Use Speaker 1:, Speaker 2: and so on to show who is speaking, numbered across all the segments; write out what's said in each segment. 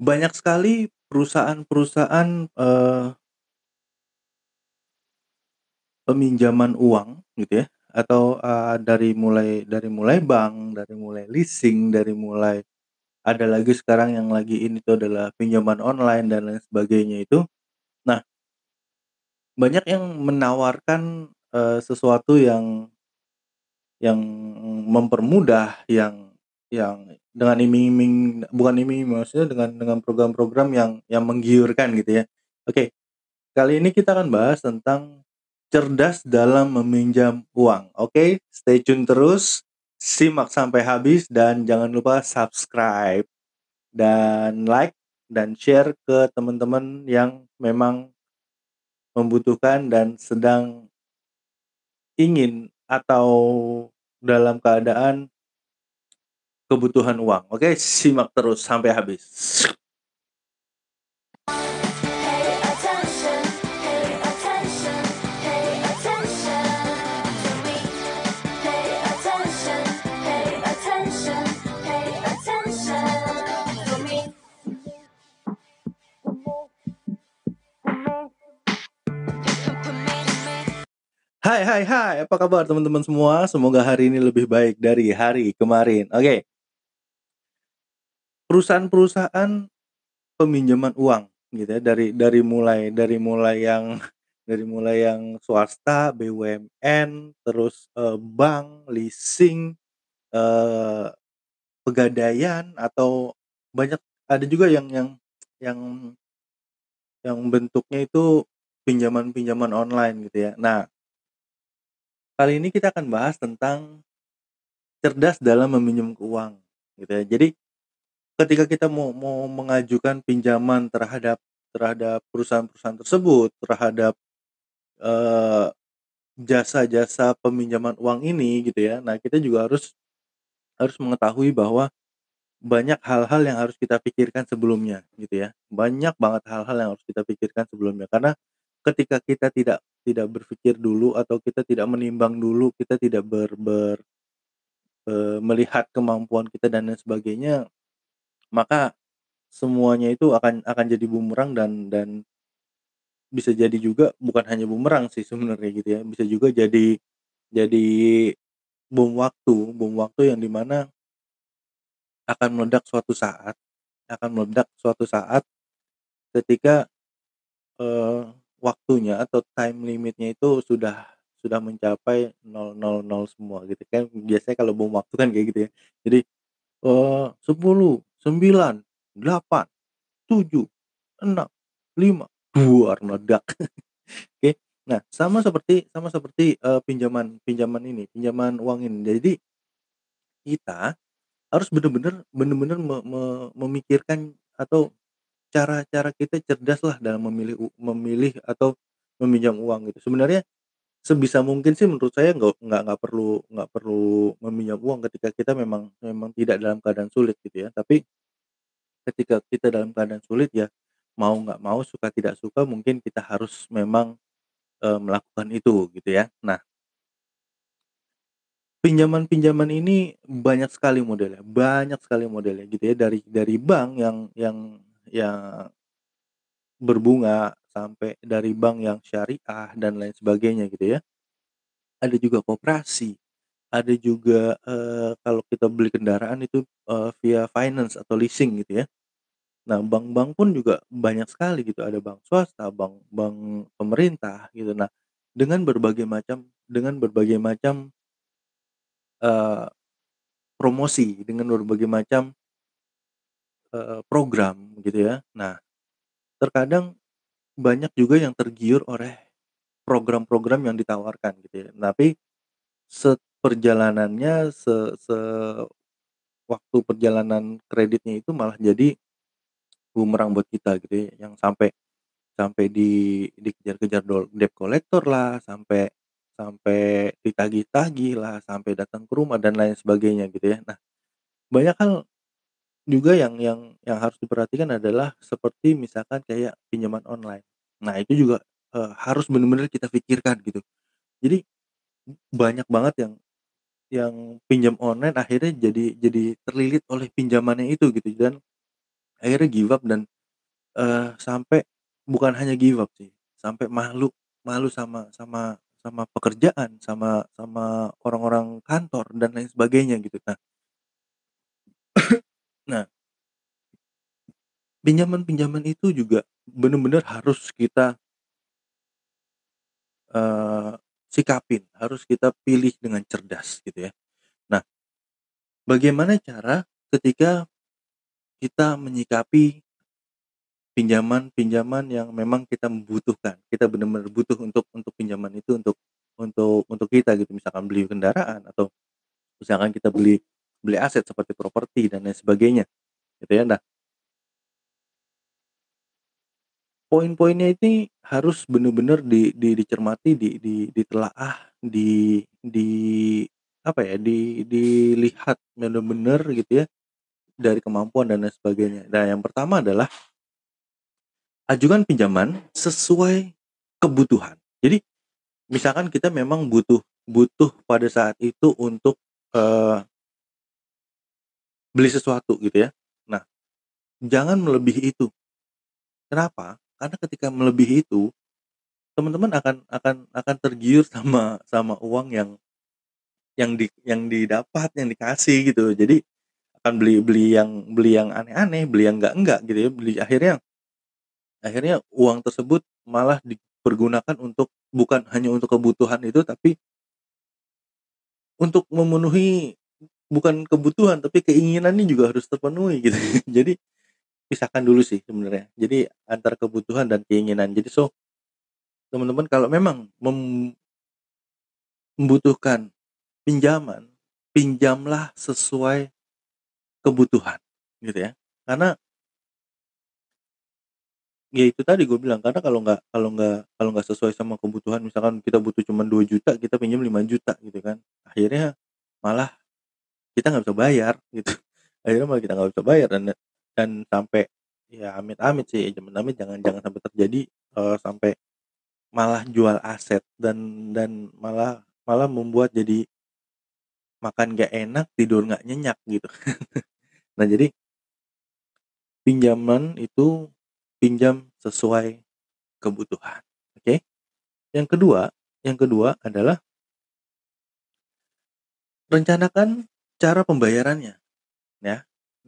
Speaker 1: Banyak sekali perusahaan-perusahaan, eee peminjaman uang gitu ya, atau, eee, dari mulai dari mulai bank, dari mulai leasing, dari mulai ada lagi sekarang yang lagi ini tuh adalah pinjaman online dan lain sebagainya itu. Nah banyak yang menawarkan, eee, sesuatu yang yang mempermudah, yang yang dengan iming-iming bukan iming-iming, maksudnya dengan dengan program-program yang yang menggiurkan gitu ya. Oke, kali ini kita akan bahas tentang cerdas dalam meminjam uang. Oke, stay tune terus, simak sampai habis dan jangan lupa subscribe dan like dan share ke teman-teman yang memang membutuhkan dan sedang ingin atau dalam keadaan kebutuhan uang. Oke, simak terus sampai habis. Hai hai hai, apa kabar teman-teman semua? Semoga hari ini lebih baik dari hari kemarin. Oke. Perusahaan-perusahaan peminjaman uang gitu ya, dari dari mulai dari mulai yang dari mulai yang swasta, BUMN, terus, eee, bank, leasing, eee, pegadaian atau banyak ada juga yang yang yang yang bentuknya itu pinjaman-pinjaman online gitu ya. Nah kali ini kita akan bahas tentang cerdas dalam meminjam uang gitu ya. Jadi ketika kita mau mau mengajukan pinjaman terhadap terhadap perusahaan-perusahaan tersebut, terhadap, eee, jasa-jasa peminjaman uang ini gitu ya. Nah, kita juga harus harus mengetahui bahwa banyak hal-hal yang harus kita pikirkan sebelumnya gitu ya. Banyak banget hal-hal yang harus kita pikirkan sebelumnya karena ketika kita tidak tidak berpikir dulu atau kita tidak menimbang dulu, kita tidak ber ber eee, melihat kemampuan kita dan lain sebagainya, maka semuanya itu akan akan jadi bumerang dan dan bisa jadi juga bukan hanya bumerang sih sebenarnya gitu ya, bisa juga jadi jadi bom waktu bom waktu yang di mana akan meledak suatu saat akan meledak suatu saat ketika, eee, waktunya atau time limit-nya itu sudah sudah mencapai 000 semua gitu kan. Biasanya kalau bom waktu kan kayak gitu ya. Jadi, eee, 10, 9, 8, 7, 6, 5, duar meledak. Oke. Nah, sama seperti sama seperti, eee, pinjaman pinjaman ini, pinjaman uang ini. Jadi kita harus bener-bener bener-bener me me memikirkan atau cara-cara kita cerdaslah dalam memilih memilih atau meminjam uang gitu. Sebenarnya sebisa mungkin sih menurut saya nggak nggak nggak perlu nggak perlu meminjam uang ketika kita memang memang tidak dalam keadaan sulit gitu ya. Tapi ketika kita dalam keadaan sulit ya mau nggak mau, suka tidak suka mungkin kita harus memang, eee, melakukan itu gitu ya. Nah pinjaman-pinjaman ini banyak sekali modelnya banyak sekali modelnya gitu ya, dari dari bank yang yang yang berbunga, sampai dari bank yang syariah dan lain sebagainya gitu ya. Ada juga koperasi, ada juga, eee, kalau kita beli kendaraan itu, eee, via finance atau leasing gitu ya. Nah, bank-bank pun juga banyak sekali gitu, ada bank swasta, bank bank pemerintah gitu. Nah, dengan berbagai macam dengan berbagai macam eee, promosi, dengan berbagai macam eee, program gitu ya. Nah, terkadang banyak juga yang tergiur oleh program-program yang ditawarkan gitu ya. Tapi seperjalanannya, se se waktu perjalanan kreditnya itu malah jadi bumerang buat kita gitu ya, yang sampai sampai di dikejar-kejar debt collector-lah, sampai sampai ditagih-tagih lah, sampai datang ke rumah dan lain sebagainya gitu ya. Nah, banyak hal juga yang yang yang harus diperhatikan adalah seperti misalkan kayak pinjaman online. Nah, itu juga, eee, harus bener-bener kita pikirkan gitu. Jadi banyak banget yang yang pinjam online akhirnya jadi jadi terlilit oleh pinjamannya itu gitu dan akhirnya give up dan, eee, sampai bukan hanya give up sih, sampai malu malu sama sama sama pekerjaan, sama sama orang-orang kantor dan lain sebagainya gitu. Nah nah pinjaman-pinjaman itu juga bener-bener harus kita eee, sikapin, harus kita pilih dengan cerdas gitu ya. Nah, bagaimana cara ketika kita menyikapi pinjaman-pinjaman yang memang kita membutuhkan, kita bener-bener butuh untuk untuk pinjaman itu untuk untuk untuk kita gitu, misalkan beli kendaraan atau misalkan kita beli beli aset seperti properti dan lain sebagainya, gitu ya. Nah poin-poinnya ini harus bener-bener di di dicermati, di di ditelaah, di di apa ya, di dilihat bener-bener gitu ya, dari kemampuan dan lain sebagainya. Nah, yang pertama adalah ajukan pinjaman sesuai kebutuhan. Jadi, misalkan kita memang butuh butuh pada saat itu untuk, eee beli sesuatu gitu ya. Nah, jangan melebihi itu. Kenapa? Karena ketika melebihi itu, teman-teman akan akan akan tergiur sama sama uang yang yang di yang didapat, yang dikasih gitu. Jadi akan beli beli yang beli yang aneh-aneh, beli yang enggak-enggak gitu ya, beli akhirnya akhirnya uang tersebut malah dipergunakan untuk bukan hanya untuk kebutuhan itu, tapi untuk memenuhi bukan kebutuhan, tapi keinginannya juga harus terpenuhi gitu. Jadi pisahkan dulu sih sebenarnya. Jadi antara kebutuhan dan keinginan. Jadi so teman-teman kalau memang mem membutuhkan pinjaman, pinjamlah sesuai kebutuhan gitu ya. Karena ya itu tadi gue bilang, karena kalau nggak kalau nggak kalau nggak sesuai sama kebutuhan, misalkan kita butuh cuman Rp2.000.000 kita pinjam Rp5.000.000 gitu kan, akhirnya malah kita nggak bisa bayar gitu. Akhirnya malah kita nggak bisa bayar dan dan sampai ya amit-amit sih, amit-amit jangan jangan sampai terjadi, eee, sampai malah jual aset dan dan malah malah membuat jadi makan nggak enak, tidur nggak nyenyak gitu. Nah jadi pinjaman itu pinjam sesuai kebutuhan, oke. Yang kedua yang kedua adalah rencanakan cara pembayarannya, ya.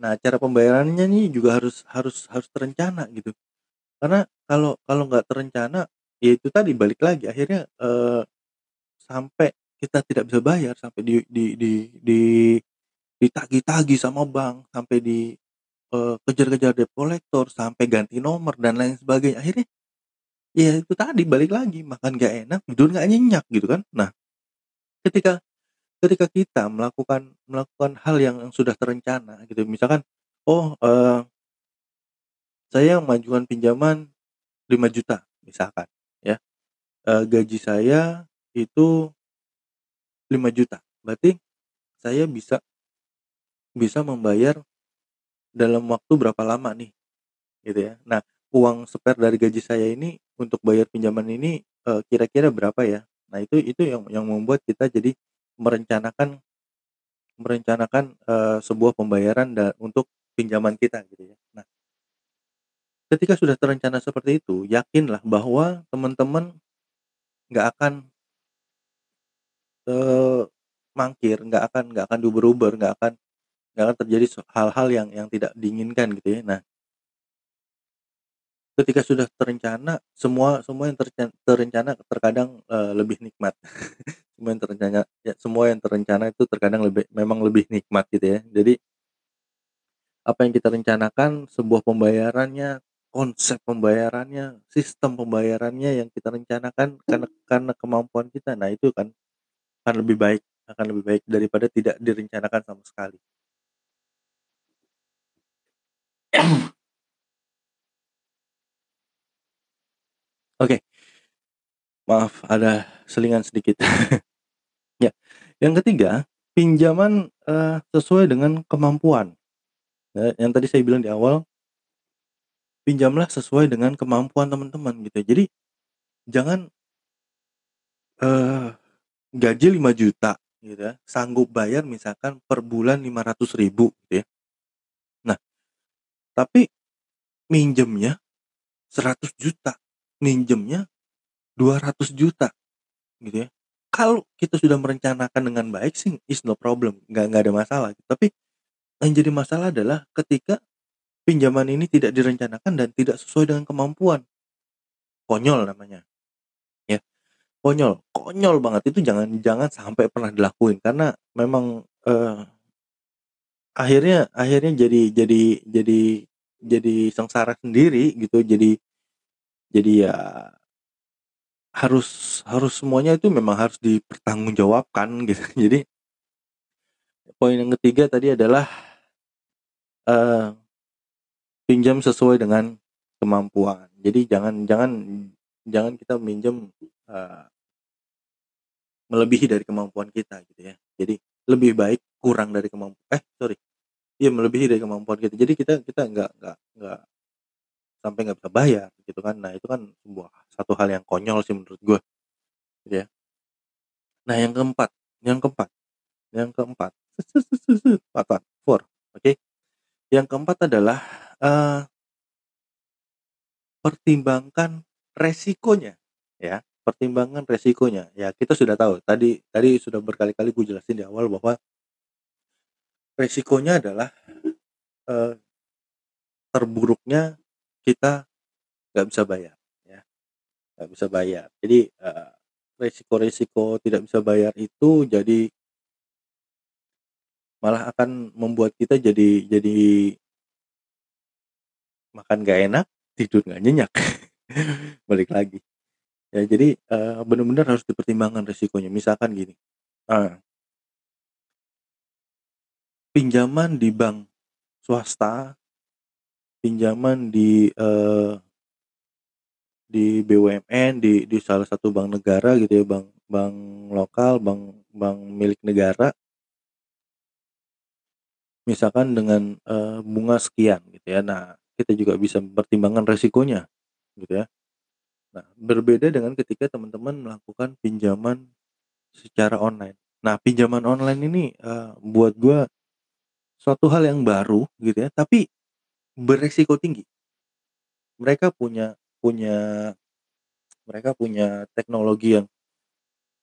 Speaker 1: Nah, cara pembayarannya nih juga harus harus harus terencana gitu. Karena kalau kalau nggak terencana, ya itu tadi balik lagi akhirnya, eee, sampai kita tidak bisa bayar, sampai di di di di ditagih-tagih sama bank, sampai di, eee, kejar-kejar debt collector, sampai ganti nomor dan lain sebagainya. Akhirnya ya itu tadi balik lagi, makan nggak enak, tidur nggak nyenyak gitu kan. Nah, ketika ketika kita melakukan melakukan hal yang sudah terencana gitu, misalkan, oh, eee saya mengajukan pinjaman Rp5.000.000 misalkan ya, eee, gaji saya itu Rp5.000.000 berarti saya bisa bisa membayar dalam waktu berapa lama nih, gitu ya. Nah, uang spare dari gaji saya ini untuk bayar pinjaman ini, eee, kira-kira berapa ya? Nah, itu itu yang yang membuat kita jadi merencanakan merencanakan, eee, sebuah pembayaran da untuk pinjaman kita gitu ya. Nah ketika sudah terencana seperti itu, yakinlah bahwa teman-teman nggak akan eee, mangkir, nggak akan nggak akan diuber-uber, nggak akan nggak akan terjadi hal-hal yang yang tidak diinginkan gitu ya. Nah ketika sudah terencana, semua semua yang terencana terkadang, eee, lebih nikmat. Semua yang terencana ya semua yang terencana itu terkadang lebih memang lebih nikmat gitu ya. Jadi apa yang kita rencanakan, sebuah pembayarannya, konsep pembayarannya, sistem pembayarannya yang kita rencanakan karena karena kemampuan kita, nah itu kan akan lebih baik akan lebih baik daripada tidak direncanakan sama sekali. Oke. Maaf ada selingan sedikit. Ya, yang ketiga, pinjaman, eee, sesuai dengan kemampuan. Eee, yang tadi saya bilang di awal pinjamlah sesuai dengan kemampuan teman-teman gitu. Jadi jangan eee, gaji Rp5.000.000 gitu ya, sanggup bayar misalkan per bulan Rp500.000 gitu ya. Nah, tapi minjemnya 100.000.000, minjemnya 200.000.000 gitu ya. Kalau kita sudah merencanakan dengan baik sih is no problem, nggak nggak ada masalah. Tapi yang jadi masalah adalah ketika pinjaman ini tidak direncanakan dan tidak sesuai dengan kemampuan. Konyol namanya. Ya, konyol, konyol banget itu jangan jangan sampai pernah dilakuin karena memang, eee akhirnya akhirnya jadi jadi jadi jadi sengsara sendiri gitu. Jadi jadi ya harus harus semuanya itu memang harus dipertanggungjawabkan gitu. Jadi poin yang ketiga tadi adalah eee, pinjam sesuai dengan kemampuan. Jadi jangan jangan jangan kita minjem, eee melebihi dari kemampuan kita gitu ya. Jadi lebih baik kurang dari kemamp eh sorry, iya melebihi dari kemampuan kita. Jadi kita kita nggak nggak nggak sampai nggak bisa bayar gitu kan. Nah itu kan sebuah satu hal yang konyol sih menurut gue, gitu ya. Nah yang keempat yang keempat yang keempat empat four, oke. Yang keempat adalah, eee pertimbangkan resikonya ya, pertimbangkan resikonya. Ya kita sudah tahu tadi tadi sudah berkali-kali gue jelasin di awal bahwa resikonya adalah, eee terburuknya kita nggak bisa bayar ya, nggak bisa bayar. Jadi, eee, resiko-resiko tidak bisa bayar itu jadi malah akan membuat kita jadi jadi makan nggak enak, tidur nggak nyenyak. Balik lagi. Ya jadi, eee, bener-bener harus dipertimbangkan resikonya. Misalkan gini, eee pinjaman di bank swasta, pinjaman di, eee di BUMN, di di salah satu bank negara gitu ya, bank bank lokal, bank bank milik negara misalkan dengan, eee, bunga sekian gitu ya. Nah, kita juga bisa mempertimbangkan resikonya gitu ya. Nah, berbeda dengan ketika teman-teman melakukan pinjaman secara online. Nah, pinjaman online ini, eee, buat gua suatu hal yang baru gitu ya, tapi beresiko tinggi. Mereka punya punya mereka punya teknologi yang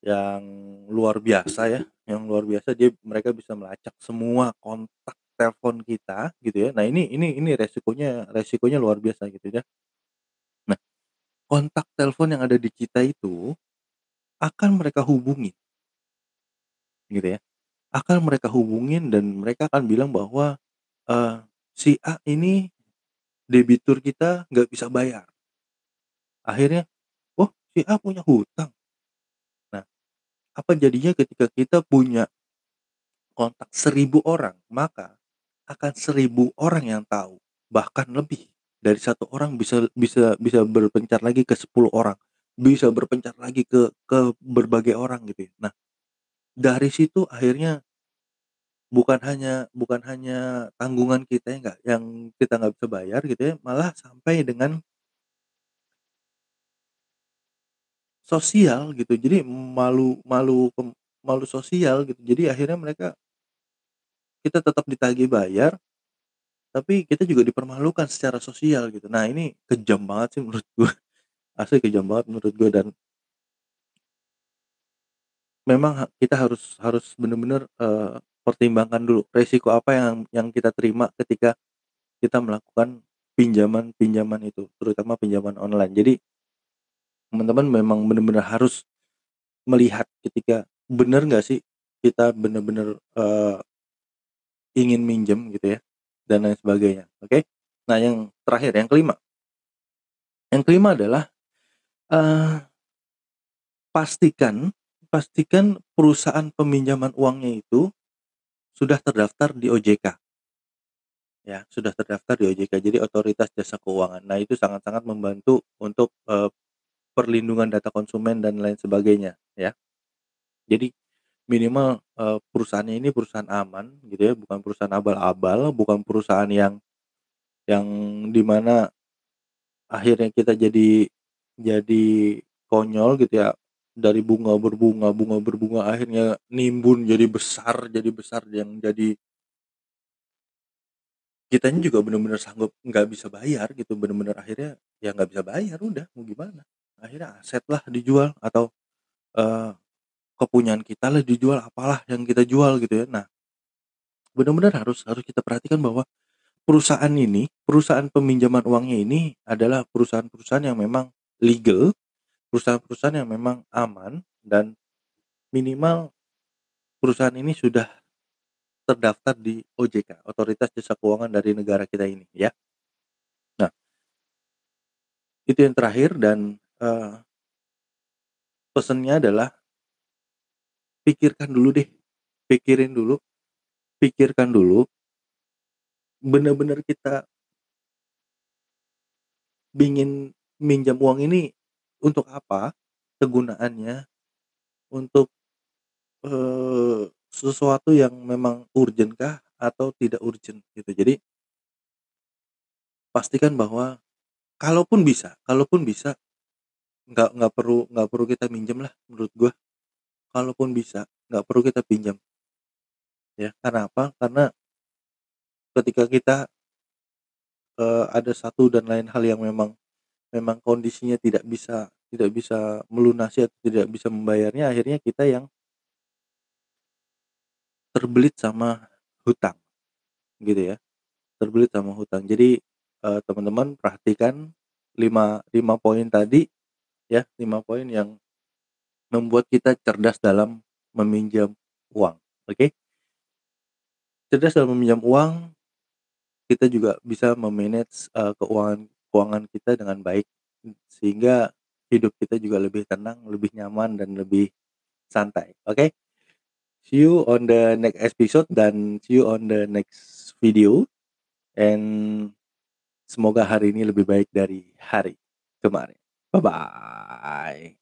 Speaker 1: yang luar biasa ya, yang luar biasa. Dia mereka bisa melacak semua kontak telepon kita gitu ya. Nah ini ini ini resikonya resikonya luar biasa gitu ya. Nah, kontak telepon yang ada di kita itu akan mereka hubungi. Gitu ya, akan mereka hubungin dan mereka akan bilang bahwa, eee, si A ini debitur kita nggak bisa bayar. Akhirnya, "Oh si A punya hutang?" Nah, apa jadinya ketika kita punya kontak 1000 orang, maka akan 1000 orang yang tahu, bahkan lebih dari 1 orang bisa bisa bisa berpencar lagi ke 10 orang, bisa berpencar lagi ke ke berbagai orang gitu ya. Nah, dari situ akhirnya bukan hanya bukan hanya tanggungan kita yang nggak yang kita nggak bisa bayar gitu ya, malah sampai dengan sosial gitu. Jadi malu malu malu sosial gitu. Jadi akhirnya mereka kita tetap ditagih bayar, tapi kita juga dipermalukan secara sosial gitu. Nah ini kejam banget sih menurut gue, asli kejam banget menurut gue dan memang kita harus harus bener-bener, eee, pertimbangkan dulu resiko apa yang yang kita terima ketika kita melakukan pinjaman-pinjaman itu, terutama pinjaman online. Jadi teman-teman memang bener-bener harus melihat ketika bener nggak sih kita bener-bener, eee, ingin minjem gitu ya, dan lain sebagainya, oke. Nah yang terakhir, yang kelima yang kelima adalah, eee pastikan pastikan perusahaan peminjaman uangnya itu sudah terdaftar di OJK. Ya, sudah terdaftar di OJK, jadi Otoritas Jasa Keuangan. Nah itu sangat-sangat membantu untuk, eee, perlindungan data konsumen dan lain sebagainya ya. Jadi minimal, eee, perusahaannya ini perusahaan aman gitu ya, bukan perusahaan abal-abal, bukan perusahaan yang yang di mana akhirnya kita jadi jadi konyol gitu ya, dari bunga berbunga bunga berbunga akhirnya nimbun jadi besar jadi besar yang jadi kitanya juga bener-bener sanggup nggak bisa bayar gitu, bener-bener akhirnya ya nggak bisa bayar udah mau gimana. Akhirnya aset lah dijual atau, eee, kepunyaan kita lah dijual, apalah yang kita jual gitu ya. Nah bener-bener harus harus kita perhatikan bahwa perusahaan ini, perusahaan peminjaman uangnya ini adalah perusahaan-perusahaan yang memang legal, perusahaan-perusahaan yang memang aman dan minimal perusahaan ini sudah terdaftar di OJK, Otoritas Jasa Keuangan dari negara kita ini ya. Nah itu yang terakhir dan, eee pesannya adalah pikirkan dulu deh, pikirin dulu, pikirkan dulu bener-bener kita ingin minjam uang ini untuk apa, kegunaannya, untuk, eee, sesuatu yang memang urgent kah atau tidak urgent gitu. Jadi pastikan bahwa kalaupun bisa kalaupun bisa nggak nggak perlu nggak perlu kita minjem lah menurut gua. Kalaupun bisa nggak perlu kita pinjam. Ya, karena apa? Karena ketika kita eee, ada satu dan lain hal yang memang memang kondisinya tidak bisa tidak bisa melunasi atau tidak bisa membayarnya, akhirnya kita yang terbelit sama hutang, gitu ya, terbelit sama hutang. Jadi, eee, teman-teman perhatikan 5 5 poin tadi ya, 5 poin yang membuat kita cerdas dalam meminjam uang, oke? Cerdas dalam meminjam uang, kita juga bisa me-manage, eee, keuangan keuangan kita dengan baik, sehingga hidup kita juga lebih tenang, lebih nyaman, dan lebih santai, oke? See you on the next episode dan see you on the next video, and semoga hari ini lebih baik dari hari kemarin. Bye-bye.